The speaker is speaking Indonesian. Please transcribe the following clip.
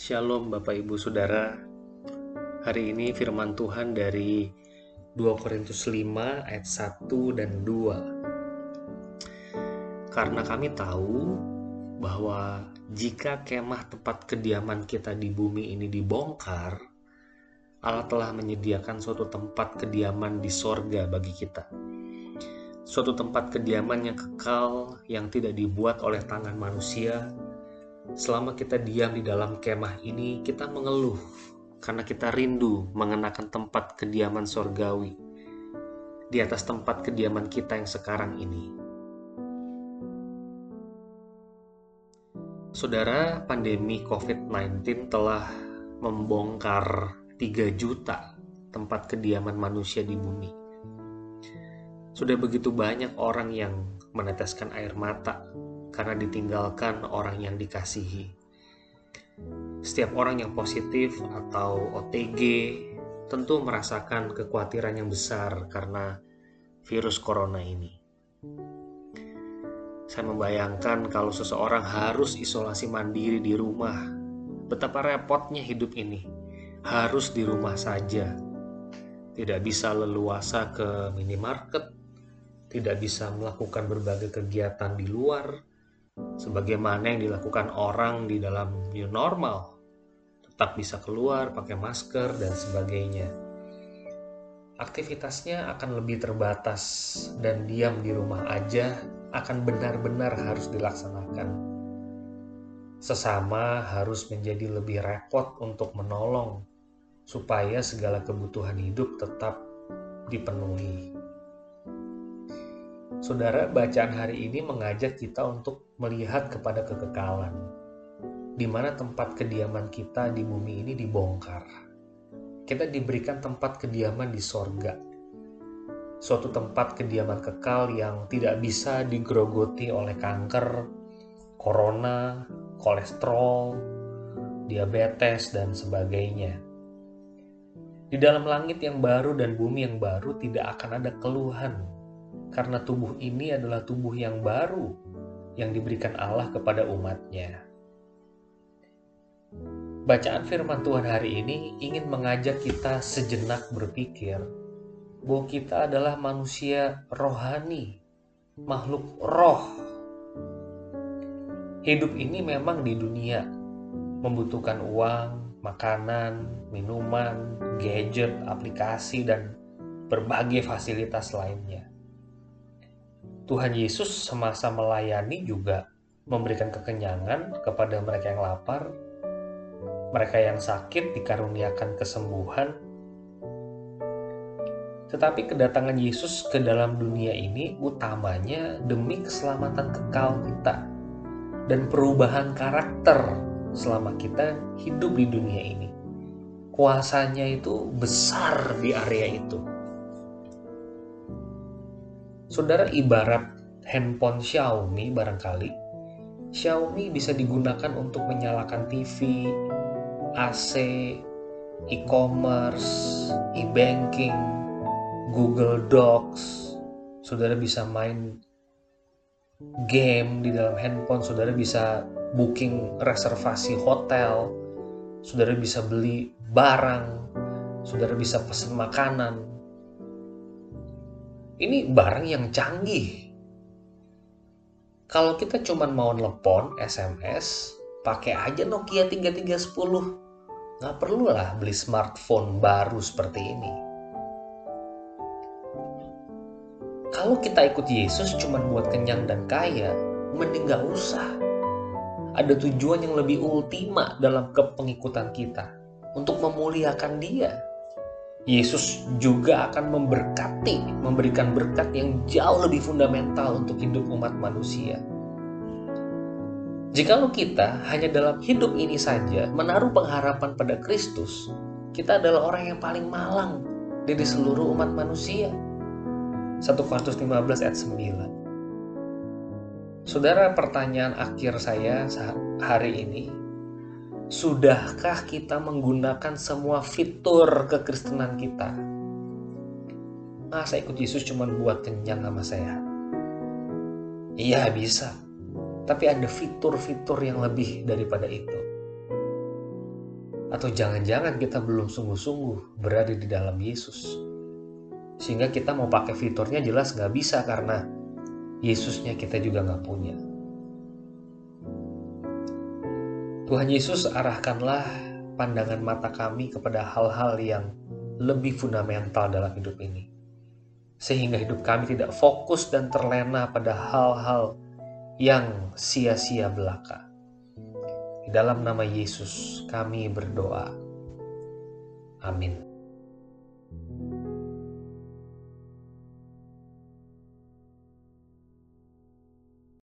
Shalom Bapak Ibu Saudara. Hari ini firman Tuhan dari 2 Korintus 5 ayat 1 dan 2. Karena kami tahu bahwa jika kemah tempat kediaman kita di bumi ini dibongkar, Allah telah menyediakan suatu tempat kediaman di sorga bagi kita. Suatu tempat kediaman yang kekal yang tidak dibuat oleh tangan manusia, Selama kita diam di dalam kemah ini, kita mengeluh karena kita rindu mengenakan tempat kediaman sorgawi di atas tempat kediaman kita yang sekarang ini. Saudara, pandemi COVID-19 telah membongkar 3 juta tempat kediaman manusia di bumi. Sudah begitu banyak orang yang meneteskan air mata karena ditinggalkan orang yang dikasihi. Setiap orang yang positif atau OTG tentu merasakan kekhawatiran yang besar karena virus corona ini. Saya membayangkan kalau seseorang harus isolasi mandiri di rumah, betapa repotnya hidup ini. Harus di rumah saja, tidak bisa leluasa ke minimarket, tidak bisa melakukan berbagai kegiatan di luar, sebagaimana yang dilakukan orang di dalam new normal. Tetap bisa keluar pakai masker dan sebagainya. Aktivitasnya akan lebih terbatas dan diam di rumah aja akan benar-benar harus dilaksanakan. Sesama harus menjadi lebih repot untuk menolong supaya segala kebutuhan hidup tetap dipenuhi. Saudara, bacaan hari ini mengajak kita untuk melihat kepada kekekalan, di mana tempat kediaman kita di bumi ini dibongkar. Kita diberikan tempat kediaman di sorga, suatu tempat kediaman kekal yang tidak bisa digerogoti oleh kanker, corona, kolesterol, diabetes, dan sebagainya. Di dalam langit yang baru dan bumi yang baru tidak akan ada keluhan karena tubuh ini adalah tubuh yang baru yang diberikan Allah kepada umatnya. Bacaan firman Tuhan hari ini ingin mengajak kita sejenak berpikir bahwa kita adalah manusia rohani, makhluk roh. Hidup ini memang di dunia membutuhkan uang, makanan, minuman, gadget, aplikasi, dan berbagai fasilitas lainnya. Tuhan Yesus semasa melayani juga memberikan kekenyangan kepada mereka yang lapar, mereka yang sakit dikaruniakan kesembuhan. Tetapi kedatangan Yesus ke dalam dunia ini utamanya demi keselamatan kekal kita dan perubahan karakter selama kita hidup di dunia ini. Kuasanya itu besar di area itu Saudara ibarat handphone Xiaomi barangkali. Xiaomi bisa digunakan untuk menyalakan TV, AC, e-commerce, e-banking, Google Docs. Saudara bisa main game di dalam handphone, saudara bisa booking reservasi hotel, saudara bisa beli barang, saudara bisa pesan makanan, ini barang yang canggih. Kalau kita cuma mau telepon, SMS, pakai aja Nokia 3310. Nggak perlu lah beli smartphone baru seperti ini. Kalau kita ikut Yesus cuma buat kenyang dan kaya, mending nggak usah. Ada tujuan yang lebih ultima dalam kepengikutan kita untuk memuliakan Dia Yesus juga akan memberkati, memberikan berkat yang jauh lebih fundamental untuk hidup umat manusia. Jikalau kita hanya dalam hidup ini saja menaruh pengharapan pada Kristus, kita adalah orang yang paling malang dari seluruh umat manusia. 1 Korintus 15 ayat 9. Saudara, pertanyaan akhir saya hari ini, Sudahkah kita menggunakan semua fitur kekristenan kita? Masa ikut Yesus cuma buat kenyang sama sehat? Iya bisa, tapi ada fitur-fitur yang lebih daripada itu. Atau jangan-jangan kita belum sungguh-sungguh berada di dalam Yesus. Sehingga kita mau pakai fiturnya jelas nggak bisa karena Yesusnya kita juga nggak punya. Tuhan Yesus arahkanlah pandangan mata kami kepada hal-hal yang lebih fundamental dalam hidup ini. Sehingga hidup kami tidak fokus dan terlena pada hal-hal yang sia-sia belaka. Di dalam nama Yesus kami berdoa. Amin.